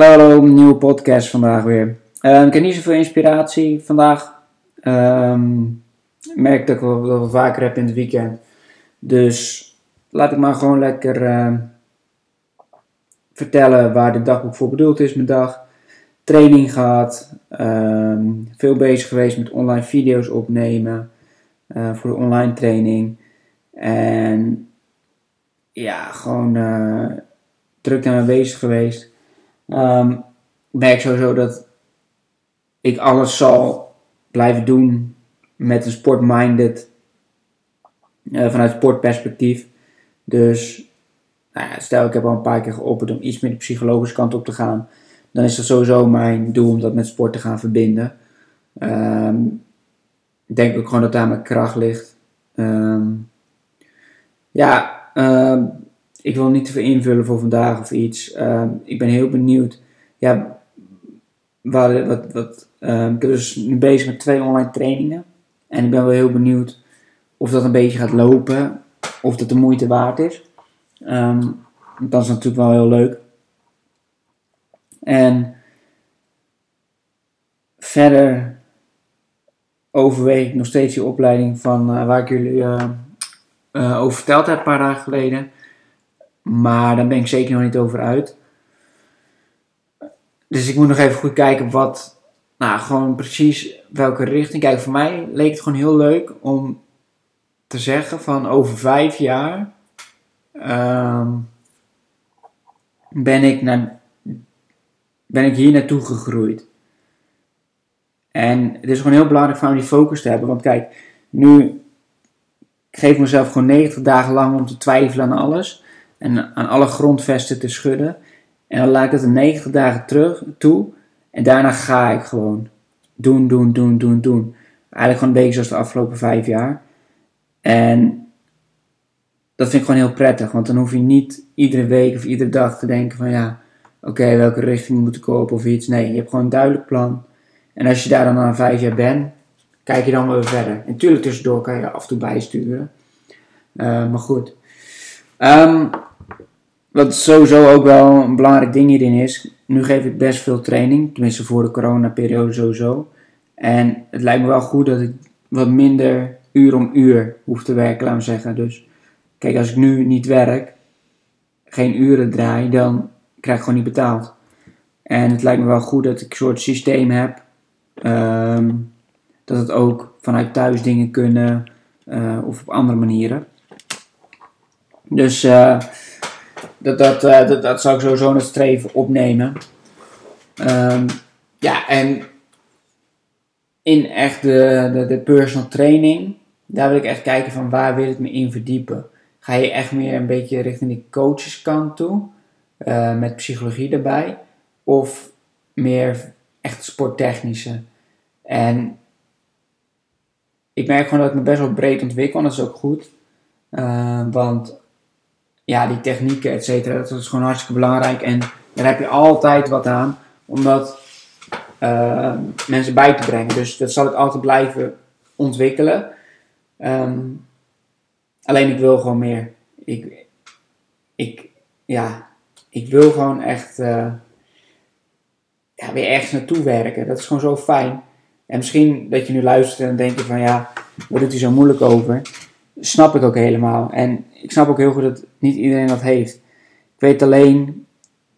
Hallo, nieuwe podcast vandaag weer. Ehm, ik heb niet zoveel inspiratie vandaag. Ehm, ik merk dat ik wel, wel vaker heb in het weekend. Dus laat ik maar gewoon lekker ehm, vertellen waar de dagboek voor bedoeld is, mijn dag. Training gehad, veel bezig geweest met online video's opnemen eh, voor de online training. En ja, gewoon eh, druk daarmee bezig geweest. Ehm, ik merk sowieso dat ik alles zal blijven doen met een sportminded uh, vanuit sportperspectief. Dus nou ja, stel ik heb al een paar keer geopperd om iets meer de psychologische kant op te gaan, dan is dat sowieso mijn doel om dat met sport te gaan verbinden. Ehm, ik denk ook gewoon dat daar mijn kracht ligt. Ehm, ja, ik wil niet te veel invullen voor vandaag of iets. Ehm, ik ben heel benieuwd. Ja, waar, wat, wat, um, ik ben dus nu bezig met twee online trainingen. En ik ben wel heel benieuwd of dat een beetje gaat lopen. Of dat de moeite waard is. Um, dat is natuurlijk wel heel leuk. En verder overweeg ik nog steeds die opleiding van uh, waar ik jullie uh, uh, over verteld heb een paar dagen geleden. Maar daar ben ik zeker nog niet over uit. Dus ik moet nog even goed kijken wat, nou gewoon precies welke richting. Kijk, voor mij leek het gewoon heel leuk om te zeggen van over vijf jaar um, ben, ik naar, ben ik hier naartoe gegroeid. En het is gewoon heel belangrijk voor die focus te hebben. Want kijk, nu ik geef mezelf gewoon 90 dagen lang om te twijfelen aan alles en aan alle grondvesten te schudden. En dan laat ik het een 90 dagen terug toe. En daarna ga ik gewoon doen, doen, doen, doen, doen. Eigenlijk gewoon een beetje zoals de afgelopen vijf jaar. En dat vind ik gewoon heel prettig. Want dan hoef je niet iedere week of iedere dag te denken van ja, oké, welke richting moet ik op of iets. Nee, je hebt gewoon een duidelijk plan. En als je daar dan na vijf jaar bent, kijk je dan weer verder. En natuurlijk tussendoor kan je af en toe bijsturen. Uh, maar goed. Um, wat sowieso ook wel een belangrijk ding hierin is, nu geef ik best veel training, tenminste voor de coronaperiode sowieso. En het lijkt me wel goed dat ik wat minder uur om uur hoef te werken, laat me zeggen. Dus kijk, als ik nu niet werk, geen uren draai, dan krijg ik gewoon niet betaald. En het lijkt me wel goed dat ik een soort systeem heb, um, dat het ook vanuit thuis dingen kunnen uh, of op andere manieren. Dus uh, dat, dat, uh, dat, dat zou ik sowieso het streven opnemen. Um, ja, en in echt de, de, personal training, daar wil ik echt kijken van waar wil ik me in verdiepen. Ga je echt meer een beetje richting die coacheskant toe, uh, met psychologie erbij, of meer echt sporttechnische. En ik merk gewoon dat ik me best wel breed ontwikkel, en dat is ook goed. Uh, want ja, die technieken, et cetera, dat is gewoon hartstikke belangrijk. En daar heb je altijd wat aan om dat uh, mensen bij te brengen. Dus dat zal ik altijd blijven ontwikkelen. Um, alleen ik wil gewoon meer. Ik, ik, ja, ik wil gewoon echt uh, ja, weer ergens naartoe werken. Dat is gewoon zo fijn. En misschien dat je nu luistert en denkt van ja, wat doet hij zo moeilijk over? snap ik ook helemaal. En ik snap ook heel goed dat niet iedereen dat heeft. Ik weet alleen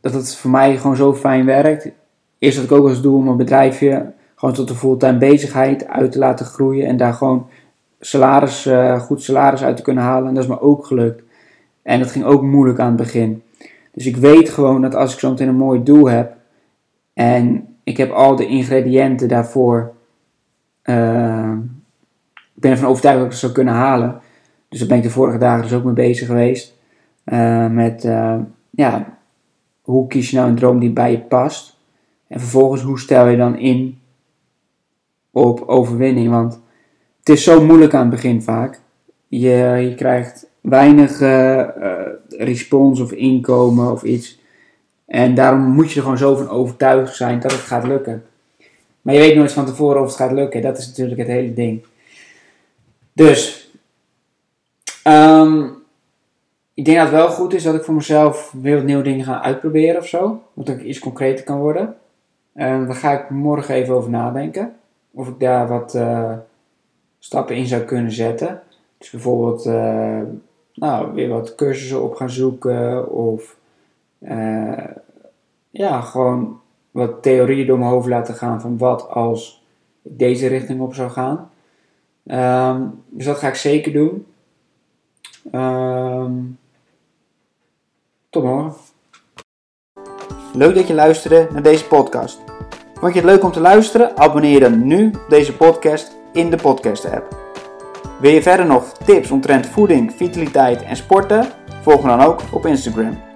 dat het voor mij gewoon zo fijn werkt. Eerst dat ik ook als doel om mijn bedrijfje gewoon tot een fulltime bezigheid uit te laten groeien. En daar gewoon salaris, uh, goed salaris uit te kunnen halen. En dat is me ook gelukt. En dat ging ook moeilijk aan het begin. Dus ik weet gewoon dat als ik zo meteen een mooi doel heb. En ik heb al de ingrediënten daarvoor. Uh, ik ben ervan overtuigd dat ik het zou kunnen halen. Dus daar ben ik de vorige dagen dus ook mee bezig geweest. Uh, met uh, ja, hoe kies je nou een droom die bij je past? En vervolgens, hoe stel je dan in op overwinning? Want het is zo moeilijk aan het begin vaak. Je, je krijgt weinig uh, respons of inkomen of iets. En daarom moet je er gewoon zo van overtuigd zijn dat het gaat lukken. Maar je weet nooit van tevoren of het gaat lukken. Dat is natuurlijk het hele ding. Dus, um, ik denk dat het wel goed is dat ik voor mezelf weer wat nieuwe dingen ga uitproberen of zo. Dat ik iets concreter kan worden. Um, daar ga ik morgen even over nadenken. Of ik daar wat uh, stappen in zou kunnen zetten. Dus bijvoorbeeld uh, nou, weer wat cursussen op gaan zoeken. Of uh, ja, gewoon wat theorieën door mijn hoofd laten gaan van wat als ik deze richting op zou gaan. Um, dus dat ga ik zeker doen. Um, tot morgen. Leuk dat je luisterde naar deze podcast. Vond je het leuk om te luisteren? Abonneer dan nu op deze podcast in de podcast app. Wil je verder nog tips omtrent voeding, vitaliteit en sporten? Volg me dan ook op Instagram.